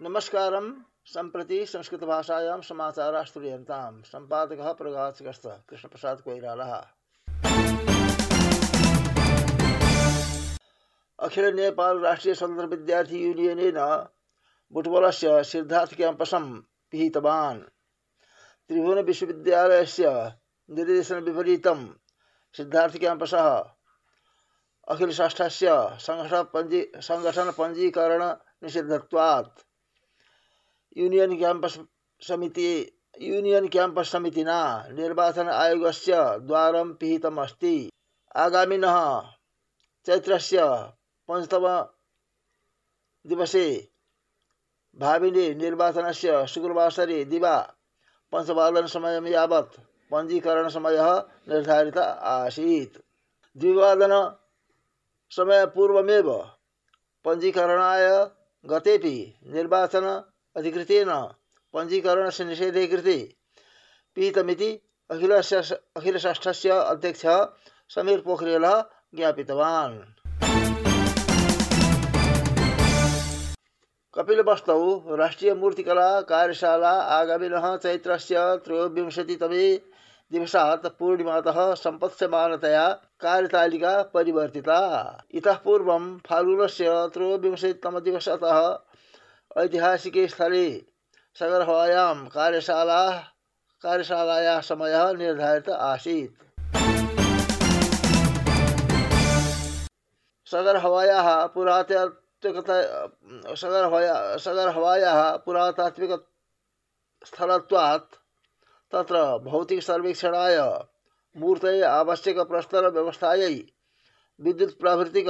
Namaskaram. नमस्कारं सम्प्रति संस्कृतभाषायां समाचाराः संपादक सम्पादकः कृष्ण प्रसाद कोइरालः। अखिल नेपाल राष्ट्रिय स्वतन्त्र विद्यार्थी यूनियनेन बुटवलस्य सिद्धार्थ क्याम्पसं पिहितवान्। त्रिभुवन विश्वविद्यालयस्य निर्देशनविपरीतं सिद्धार्थ क्याम्पसः अखिलषष्ठस्य सङ्घटनपञ्जी सङ्गठनपञ्जीकरणनिषिद्धत्वात् यूनियन क्याम्पस समिति यूनियन क्याम्पस समितिना निर्वाचन आयोगस्य द्वारं पिहितमस्ति आगामिनः चैत्रस्य पञ्चतम दिवसे भाविने निर्वाचनस्य शुक्रवासरे दिवा पञ्चवादनसमयं यावत् पञ्जीकरणसमयः निर्धारित आसीत् द्विवादन समयपूर्वमेव पञ्जीकरणाय गतेपि निर्वाचन अधिकृतेन पञ्जीकरणस्य निषेधे कृते पीतमिति अखिलस्य अखिलषष्ठस्य अध्यक्षः समीर पोखरेलः ज्ञापितवान्। कपिलवस्तौ राष्ट्रियमूर्तिकला कार्यशाला आगामिनः चैत्रस्य त्रयोविंशतितमे दिवसात् पूर्णिमातः सम्पत्स्यमानतया कार्यतालिका परिवर्तिता। इतः पूर्वं फाल्गुनस्य त्रयोविंशतितमदिवसतः ऐतिहासिके स्थले सगरहवायां कार्यशाला कार्यशालायाः समयः निर्धारित आसीत्। सगरहवायाः पुरातात्विकता सगरहवाया सगरहवायाः पुरातात्विकस्थलत्वात्, तत्र भौतिकसर्वेक्षणाय, मूर्तये आवश्यकप्रस्तरव्यवस्थायै, विद्युत्प्राभृतिक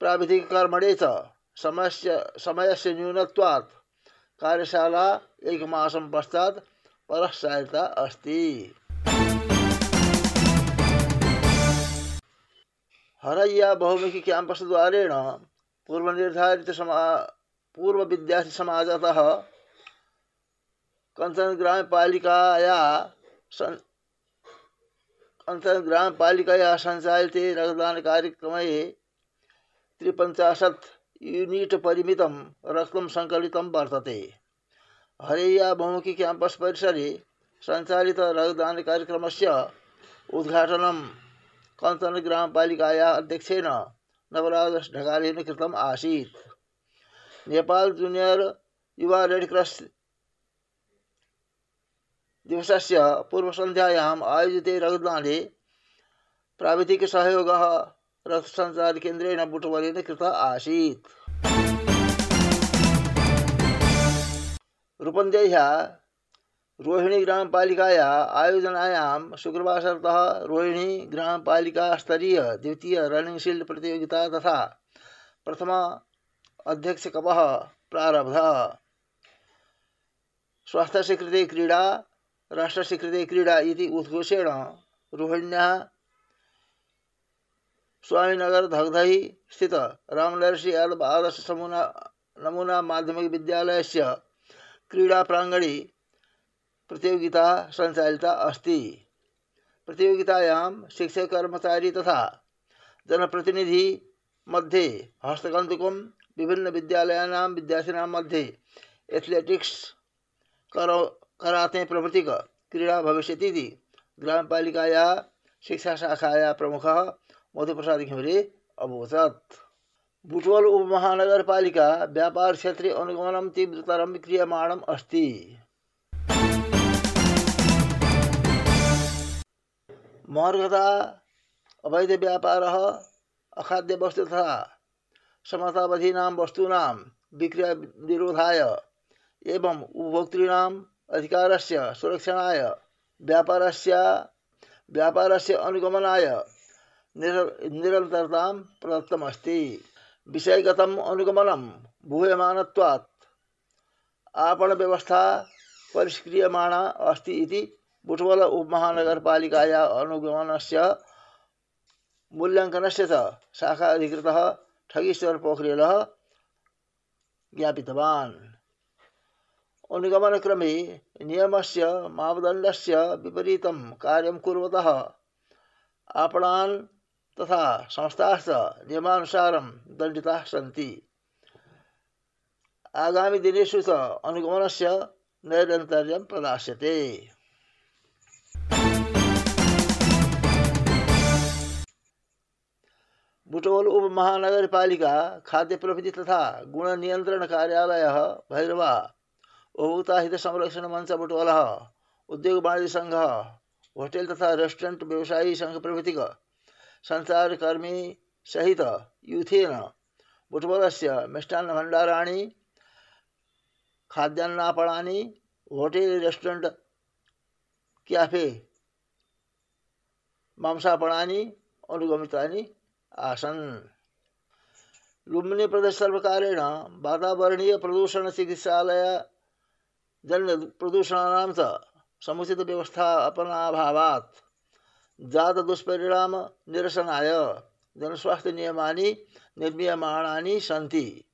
प्राविधिककर्मणे च समयस्य समयस्य न्यूनत्वात् कार्यशाला एकमासं पश्चात् परस्सारिता अस्ति। हरय्या बहुमुखी क्याम्पस् द्वारेण पूर्वनिर्धारित समा पूर्वविद्यार्थिसमाजतः कञ्चन ग्रामपालिकाया ग्राम कञ्चन ग्रामपालिकया रक्तदान रक्तदानकार्यक्रमे त्रिपञ्चाशत् यूनिट परिमितं रक्तं सङ्कलितं वर्तते। हरैया बहुमुखी क्याम्पस् परिसरे सञ्चालित रक्तदानकार्यक्रमस्य उद्घाटनं कञ्चन ग्रामपालिकायाः अध्यक्षेण नवराज ढकालेन कृतम् आसीत्। नेपाल जूनियर युवा रेड क्रॉस पूर्वसन्ध्यायाम् आयोजिते रक्तदाने प्राविधिकसहयोगः रथसञ्चारकेन्द्रेण बुटवलेन कृत आसीत् रूपन्देह्या रोहिणी ग्रामपालिकाया आयोजनायां शुक्रवासरतः रोहिणी ग्रामपालिकास्तरीय द्वितीय रनिंग शील्ड प्रतियोगिता तथा प्रथम अध्यक्षकपः प्रारब्धः। स्वास्थ्यस्य कृते क्रीडा राष्ट्रस्य कृते क्रीडा इति उद्घोषेण रोहिण्याः स्वामीनगर धगधही स्थित रामनरसी यादव आदर्श समूना, नमूना माध्यमिक विद्यालय से क्रीडा प्रांगणे प्रतियोगिता संचालिता अस्ति। प्रतियोगितायां शिक्षक कर्मचारी तथा जनप्रतिनिधि मध्ये हस्तकन्दुकं, विभिन्न विद्यालयानां विद्यार्थिनां मध्ये एथलेटिक्स करो, कराते प्रभृतिक क्रीडा भविष्यति ग्रामपालिकाया शिक्षाशाखाया प्रमुखः मधुप्रसाद घिमिरे अवोचत् बुटवल उपमहानगरपालिका व्यापार क्षेत्रे अनुगमनं तीव्रतरं क्रियमाणम् अस्ति। महर्घता अवैध व्यापारः अखाद्यवस्तु तथा समतावधीनां वस्तूनां विक्रय निरोधाय एवं उपभोक्तॄणाम् अधिकारस्य सुरक्षणाय व्यापारस्य व्यापारस्य अनुगमनाय निरन्तरतां प्रदत्तमस्ति विषयगतम् अनुगमनं भूयमानत्वात्। आपणव्यवस्था परिष्क्रियमाणा अस्ति इति बुटवल उपमहानगरपालिकाया अनुगमनस्य मूल्याङ्कनस्य च शाखा अधिकृतः ठगीश्वर पोखरेलः ज्ञापितवान्। अनुगमनक्रमे नियमस्य मापदण्डस्य विपरीतं कार्यं कुर्वतः आपणान् तथा संस्थाश्च नियमानुसारं दण्डिताः सन्ति। आगामी दिनेषु च अनुगमनस्य नैरन्तर्यं प्रदास्यते। बुटोल उप महानगरपालिका खाद्य तथा गुण कार्यालय भैरवा उपभोक्ता हित संरक्षण मंच बुटोल उद्योग वाणिज्य संघ होटल तथा रेस्टोरेंट व्यवसायी संघ प्रभृति संचारकर्मी सहित यूथेन बुटबोल से मिष्टान्न भंडाराणी खाद्यान्नापणानि, होटेल, रेस्टोरेंट, क्याफे, मांसापणानि, अनुगमितानि आसन। लुम्बिनी प्रदेश सर्वकारेण वातावरणीय प्रदूषण चिकित्सालय जन प्रदूषणानां च समुचित व्यवस्थापनाभावात् जात दुष्परिणाम निरसनाय। जनस्वास्थ्य नियमानि निर्मीयमाणानि सन्ति।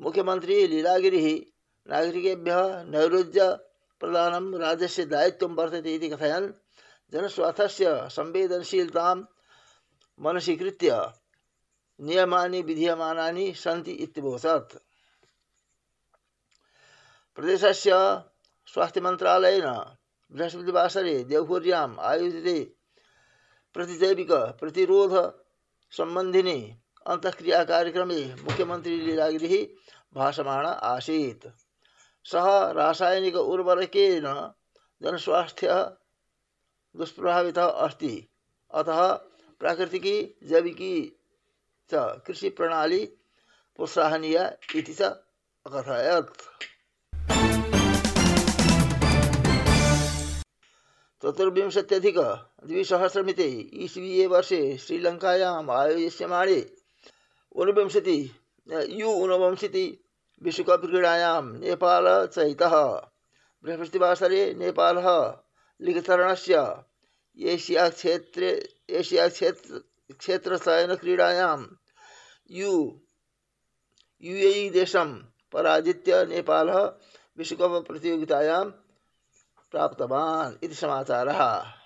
मुख्यमंत्री लीलागिरिः नागरिकेभ्यः नैरोज्य प्रदानं राज्यस्य दायित्वं वर्तते इति कथयन्। जनस्वास्थ्यस्य संवेदनशीलतां मनसि कृत्य नियमानि विधीयमानानि सन्ति इत्यवोचत् प्रदेशस्य स्वास्थ्यमन्त्रालयेन बृहस्पतिवासरे देवपुर्याम् आयोजिते प्रतिजैविक प्रतिरोध सम्बन्धिनि अन्तःक्रिया कार्यक्रमे मुख्यमन्त्री लीलागिरिः भाषमाण आसीत्। सः रासायनिक उर्वरकेन जनस्वास्थ्यः दुष्प्रभावितः अस्ति। अतः प्राकृतिकी, जैविकी च कृषि प्रणाली प्रोत्साहनीया इति च चतुर्विंशत्यधिक द्विसहस्रमिते ईस्वीये वर्षे श्रीलङ्कायाम् आयोज्यमाणे ऊनविंशति, यु ऊनविंशति विश्वकप क्रीडायां नेपाल चयितः बृहस्पतिवासरे नेपालः लिखतरणस्य एशिया क्षेत्रे एशिया क्षेत्र क्षेत्र चयन क्रीडायां यु युएई देशं पराजित्य नेपालः विश्वकप प्रतियोगितायां प्राप्तवान् इति समाचारः।